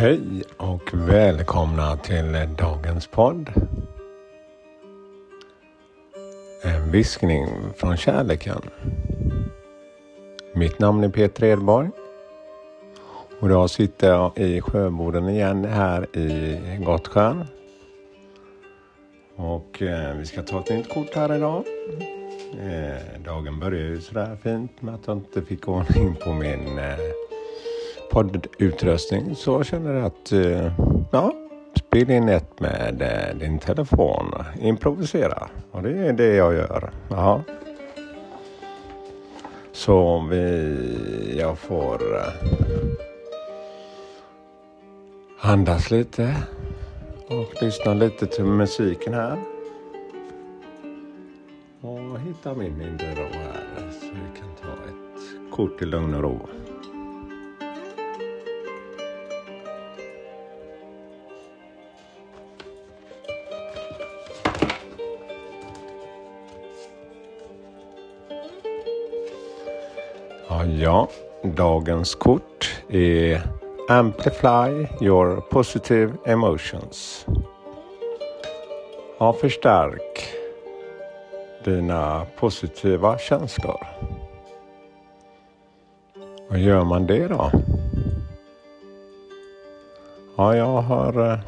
Hej och välkomna till dagens podd. En viskning från kärleken. Mitt namn är Peter Edborg. Och idag sitter jag i Sjöboden igen här i Gottsjön. Och eh, vi ska ta ett nytt kort här idag. Eh, dagen börjar ju sådär fint med att jag inte fick ordning på min eh, poddutrustning så jag du att eh, ja, spela in ett med eh, din telefon. Improvisera. Och det är det jag gör. Jaha. Så vi, jag får eh, andas lite och lyssna lite till musiken här. Och hitta min inre här så vi kan ta ett kort i lugn och ro. Ja, dagens kort är Amplify your positive emotions. Ja, förstärk dina positiva känslor. Vad gör man det då? Ja, jag har eh,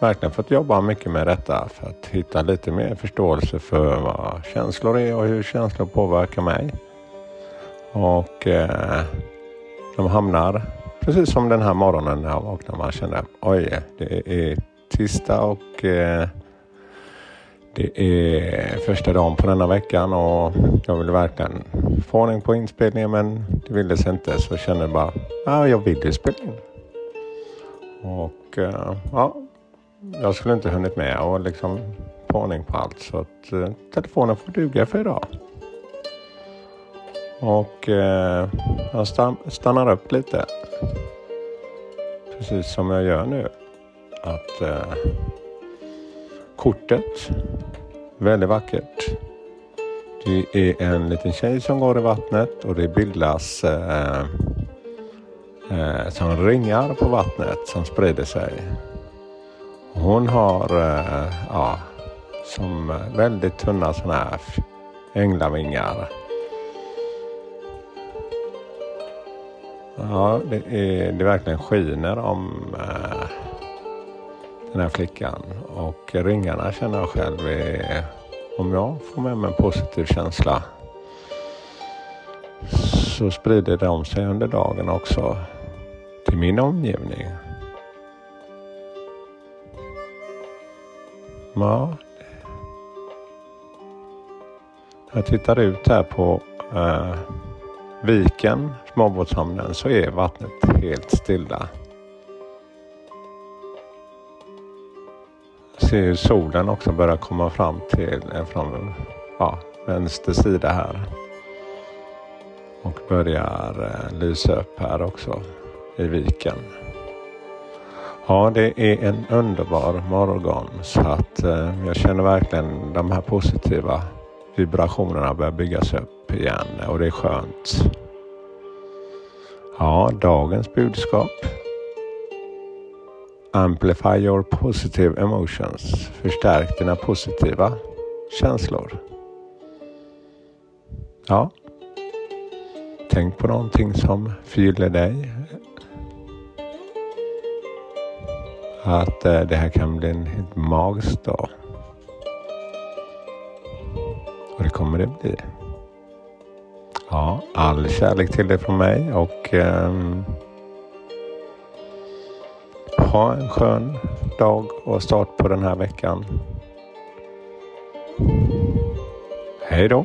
verkligen fått jobba mycket med detta för att hitta lite mer förståelse för vad känslor är och hur känslor påverkar mig. Och eh, de hamnar precis som den här morgonen när jag vaknade. Man kände oj, det är tisdag och eh, det är första dagen på denna veckan och jag ville verkligen få ordning på inspelningen men det ville sig inte så jag kände bara ja, jag vill ju spela in. Och eh, ja, jag skulle inte hunnit med och liksom få ordning på allt så att eh, telefonen får duga för idag. Och eh, jag stannar upp lite. Precis som jag gör nu. Att eh, kortet, väldigt vackert. Det är en liten tjej som går i vattnet och det bildas eh, eh, som ringar på vattnet som sprider sig. Hon har eh, ja, som väldigt tunna sådana här änglavingar Ja, det, är, det verkligen skiner om äh, den här flickan. Och ringarna känner jag själv är, om jag får med mig en positiv känsla så sprider de sig under dagen också till min omgivning. Ja. Jag tittar ut här på äh, viken, småbåtshamnen, så är vattnet helt stilla. Ser hur solen också börjar komma fram till eh, från ja, vänster sida här. Och börjar eh, lysa upp här också i viken. Ja, det är en underbar morgon så att eh, jag känner verkligen de här positiva vibrationerna börjar byggas upp igen och det är skönt. Ja, dagens budskap. Amplify your positive emotions. Förstärk dina positiva känslor. Ja. Tänk på någonting som fyller dig. Att eh, det här kan bli en helt magisk dag. Kommer det bli. Ja, all kärlek till dig från mig och eh, ha en skön dag och start på den här veckan. Hej då!